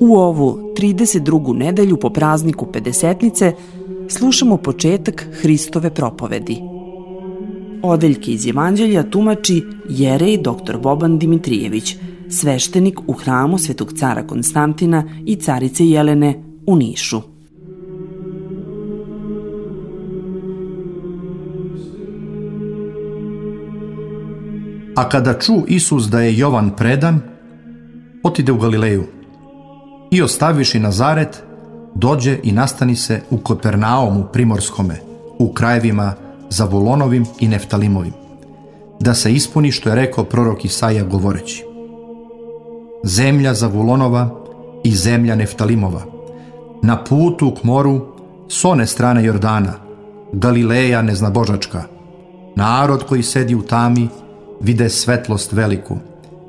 U ovu 32. nedelju po prazniku Pedesetnice slušamo početak Hristove propovedi. Odeljke iz Evanđelja tumači Jerej dr. Boban Dimitrijević, sveštenik u hramu Svetog cara Konstantina i carice Jelene u Nišu. A kada ču Isus da je Jovan predan, otide u Galileju i ostaviši Nazaret, dođe i nastani se u Kopernaomu primorskome, u krajevima Zavulonovim i Neftalimovim, da se ispuni što je rekao prorok Isaija govoreći. Zemlja Zavulonova i zemlja Neftalimova, na putu k moru, s one strane Jordana, Galileja neznabožačka, narod koji sedi u tami, vide svetlost veliku,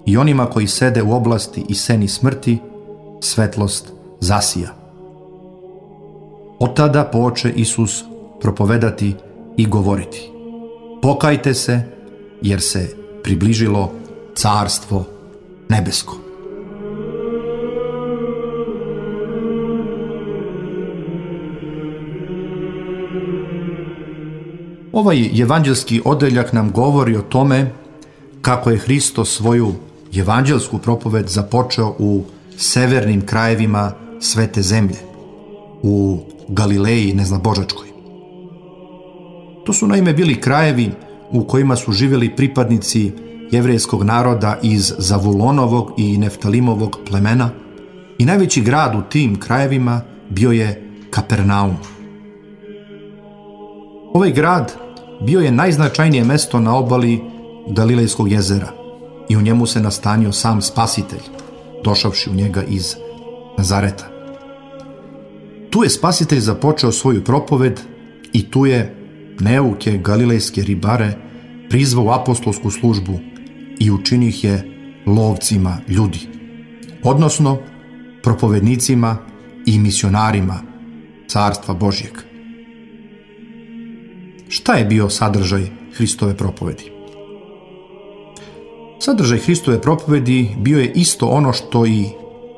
i onima koji sede u oblasti i seni smrti, svetlost zasija. Od tada poče Isus propovedati i govoriti. Pokajte se, jer se približilo carstvo nebesko. Ovaj evanđelski odeljak nam govori o tome kako je Hristo svoju evanđelsku propoved započeo u severnim krajevima svete zemlje, u Galileji neznabožačkoj. To su naime bili krajevi u kojima su živjeli pripadnici jevrejskog naroda iz Zavulonovog i Neftalimovog plemena i najveći grad u tim krajevima bio je Kapernaum. Ovaj grad bio je najznačajnije mesto na obali Galilejskog jezera i u njemu se nastanio sam spasitelj, došavši u njega iz Nazareta. Tu je spasitelj započeo svoju propoved i tu je neuke galilejske ribare prizvao apostolsku službu i učinio ih je lovcima ljudi, odnosno propovednicima i misionarima carstva Božjeg. Šta je bio sadržaj Hristove propovedi? Sadržaj Hristove propovedi bio je isto ono što i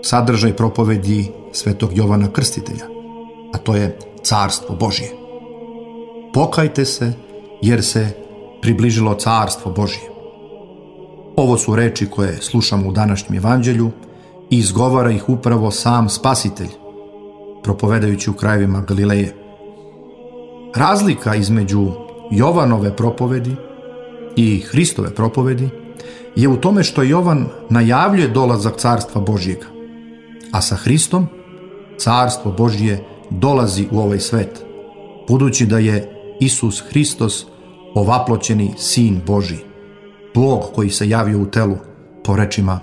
sadržaj propovedi svetog Jovana Krstitelja, a to je carstvo Božje. Pokajte se, jer se približilo carstvo Božje. Ovo su reči koje slušamo u današnjem evanđelju i izgovara ih upravo sam spasitelj, propovedajući u krajevima Galileje. Razlika između Jovanove propovedi i Hristove propovedi je u tome što Jovan najavljuje dolazak carstva Božjega, a sa Hristom carstvo Božje dolazi u ovaj svet, budući da je Isus Hristos ovaploćeni sin Boži, Bog koji se javio u telu, po rečima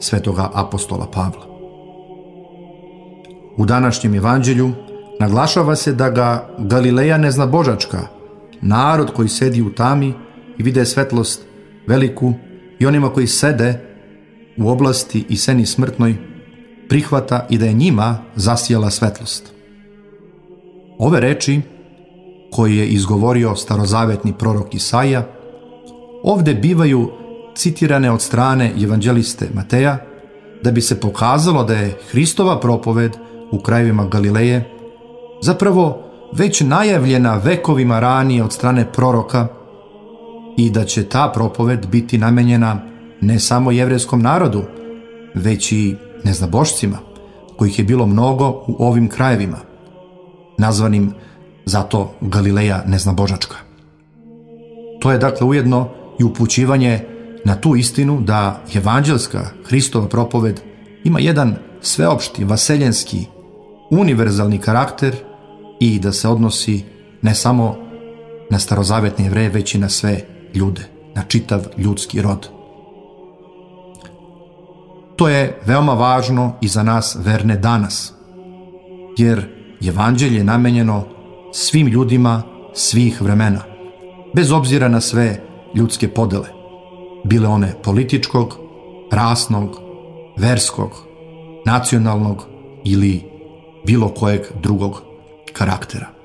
svetoga apostola Pavla. U današnjem evanđelju naglašava se da ga Galileja ne zna božačka, narod koji sedi u tami i vide svetlost veliku i onima koji sede u oblasti i seni smrtnoj prihvata i da je njima zasijala svetlost. Ove reči koje je izgovorio starozavetni prorok Isaija ovde bivaju citirane od strane evanđeliste Mateja da bi se pokazalo da je Hristova propoved u krajevima Galileje zapravo već najavljena vekovima ranije od strane proroka i da će ta propoved biti namenjena ne samo jevrejskom narodu, već i neznabošcima, kojih je bilo mnogo u ovim krajevima, nazvanim zato Galileja neznabožačka. To je dakle ujedno i upućivanje na tu istinu da evanđelska Hristova propoved ima jedan sveopšti, vaseljenski, univerzalni karakter i da se odnosi ne samo na starozavetne jevreje, već i na sve ljude, na čitav ljudski rod. To je veoma važno i za nas verne danas, jer evanđelje je namenjeno svim ljudima svih vremena, bez obzira na sve ljudske podele, bile one političkog, rasnog, verskog, nacionalnog ili bilo kojeg drugog karaktera.